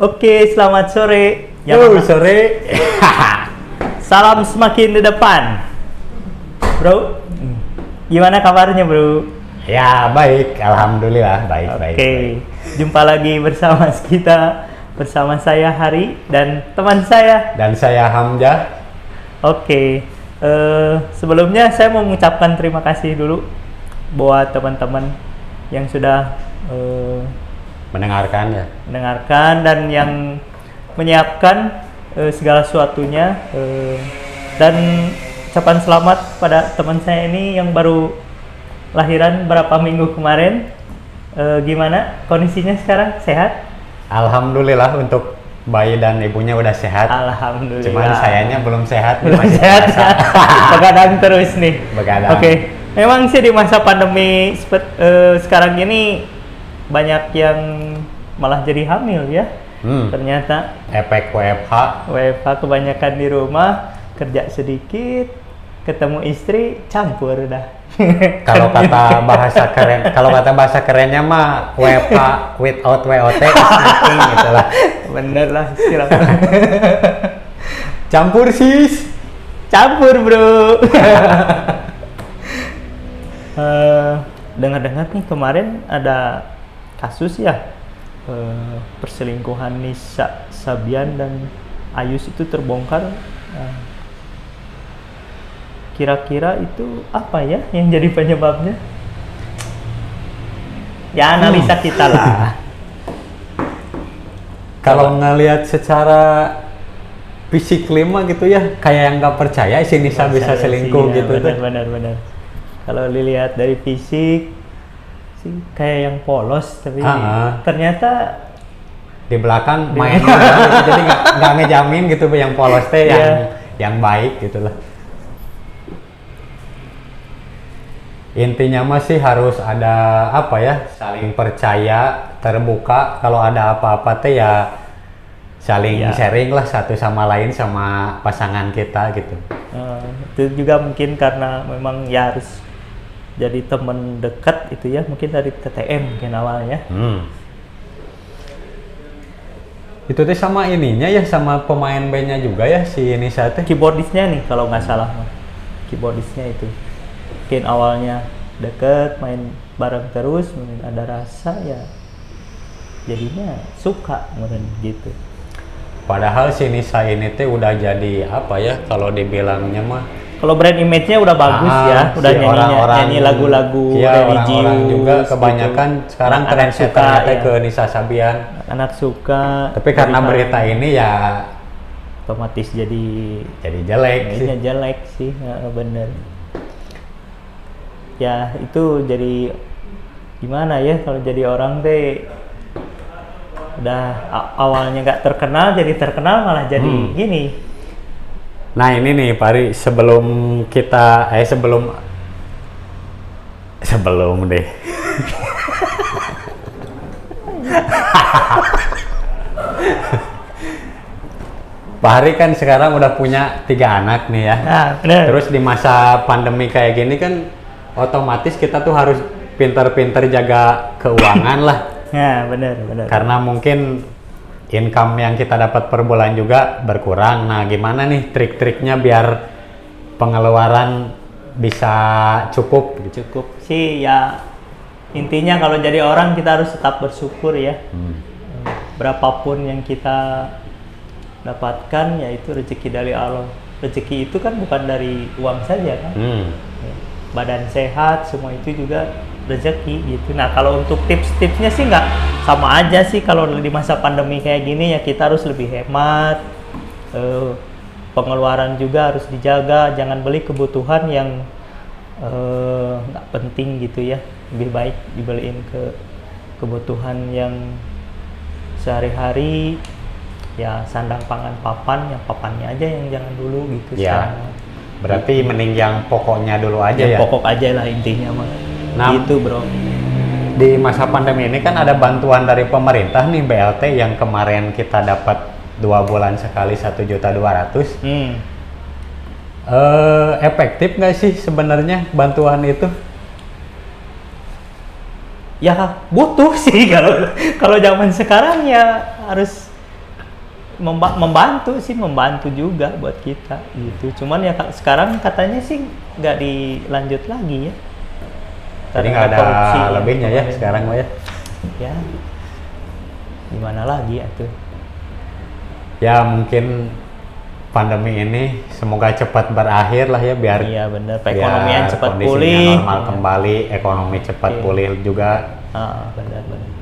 Oke, selamat sore. Yo, Yamaha. sore. Salam semakin di depan. Bro, gimana kabarnya bro? ya, baik. Alhamdulillah, baik, Oke, baik. baik. jumpa lagi bersama kita, bersama saya Hari dan teman saya. Dan saya Hamzah. Oke, eh, sebelumnya saya mau mengucapkan terima kasih dulu buat teman-teman yang sudah eh, Mendengarkan ya. mendengarkan dan yang menyiapkan eh, segala sesuatunya eh, dan ucapan selamat pada teman saya ini yang baru lahiran berapa minggu kemarin Eh, gimana kondisinya sekarang sehat Alhamdulillah untuk bayi dan ibunya udah sehat. alhamdulillah Cuman sayanya belum sehat. belum masih sehat begadang terus nih Begadang. oke memang sih di masa pandemi sepet- eh, sekarang ini banyak yang malah jadi hamil ya Hmm. ternyata Efek WFH. WFH kebanyakan di rumah, kerja sedikit, ketemu istri, campur dah. Kalau kata bahasa keren, kalau kata bahasa kerennya mah WFH without WOT is nothing gitu lah. Bener lah istilah. Campur sis. campur bro. Eh, Dengar-dengar nih kemarin ada kasus ya eh, perselingkuhan Nisa Sabian dan Ayus itu terbongkar. Eh, Kira-kira itu apa ya yang jadi penyebabnya? Ya analisa kita lah. Kalau ngelihat secara fisik lima gitu ya, kayak yang nggak percaya si Nisa bisa selingkuh sih, ya, gitu. benar benar benar kalau dilihat dari fisik sih kayak yang polos tapi ah. ternyata Di belakang main gitu, jadi nggak ngejamin gitu yang polos teh yang Iya. yang baik gitu lah. Intinya mah sih harus ada apa ya, saling percaya, terbuka. Kalau ada apa-apa teh ya saling Iya. sharing lah satu sama lain sama pasangan kita gitu. eh, itu juga mungkin karena memang ya harus jadi teman dekat itu ya mungkin dari TTM mungkin awalnya. Hmm. Itu teh sama ininya ya sama pemain bandnya juga ya si Nisa teh. keyboardisnya nih kalau nggak salah. Keyboardisnya itu. Mungkin awalnya deket main bareng terus mungkin ada rasa ya. Jadinya suka mungkin gitu. Padahal si Nisa ini teh udah jadi apa ya kalau dibilangnya mah Kalau brand image-nya udah bagus Ah, ya, udah si nyanyi orang-orang- nyanyi lagu-lagu Iya, religius orang-orang juga gitu. kebanyakan sekarang Anak-anak tren suka, ya. ke Nisa Sabian. anak suka. Tapi karena berita ini ya otomatis jadi jadi jelek sih. jelek sih, ya, bener. Ya itu jadi gimana ya kalau jadi orang deh udah awalnya nggak terkenal jadi terkenal malah jadi Hmm. gini Nah ini nih Pari sebelum kita eh sebelum sebelum deh Pak Hari kan sekarang udah punya tiga anak nih ya. nah bener Terus di masa pandemi kayak gini kan otomatis kita tuh harus pinter-pinter jaga keuangan lah. nah bener bener Karena mungkin income yang kita dapat per bulan juga berkurang. Nah, gimana nih trik-triknya biar pengeluaran bisa cukup gitu? cukup sih ya intinya kalau jadi orang kita harus tetap bersyukur ya Hmm. berapapun yang kita dapatkan yaitu rezeki dari Allah rezeki itu kan bukan dari uang saja kan Hmm. Badan sehat semua itu juga rezeki gitu nah kalau untuk tips-tipsnya sih nggak sama aja sih kalau di masa pandemi kayak gini ya kita harus lebih hemat Eh, pengeluaran juga harus dijaga jangan beli kebutuhan yang eh, nggak penting gitu ya lebih baik dibeliin ke kebutuhan yang sehari-hari ya sandang pangan papan yang papannya aja yang jangan dulu gitu Ya. sekarang. Berarti mending yang pokoknya dulu aja yang ya. pokok aja lah intinya mah Nah. gitu bro Di masa pandemi ini kan ada bantuan dari pemerintah nih BLT yang kemarin kita dapat dua bulan sekali satu juta dua ratus. hmm. Eh, efektif nggak sih sebenarnya bantuan itu? ya butuh sih kalau kalau zaman sekarang ya harus memba- membantu sih membantu juga buat kita gitu cuman ya sekarang katanya sih nggak dilanjut lagi ya Jadi Karena nggak ada korupsi ya, lebihnya ya sekarang mah ya. ya gimana lagi atuh Ya mungkin pandemi ini semoga cepat berakhir lah ya biar iya bener perekonomian biar cepat pulih normal kembali, ekonomi cepat Iya. pulih juga. ah benar benar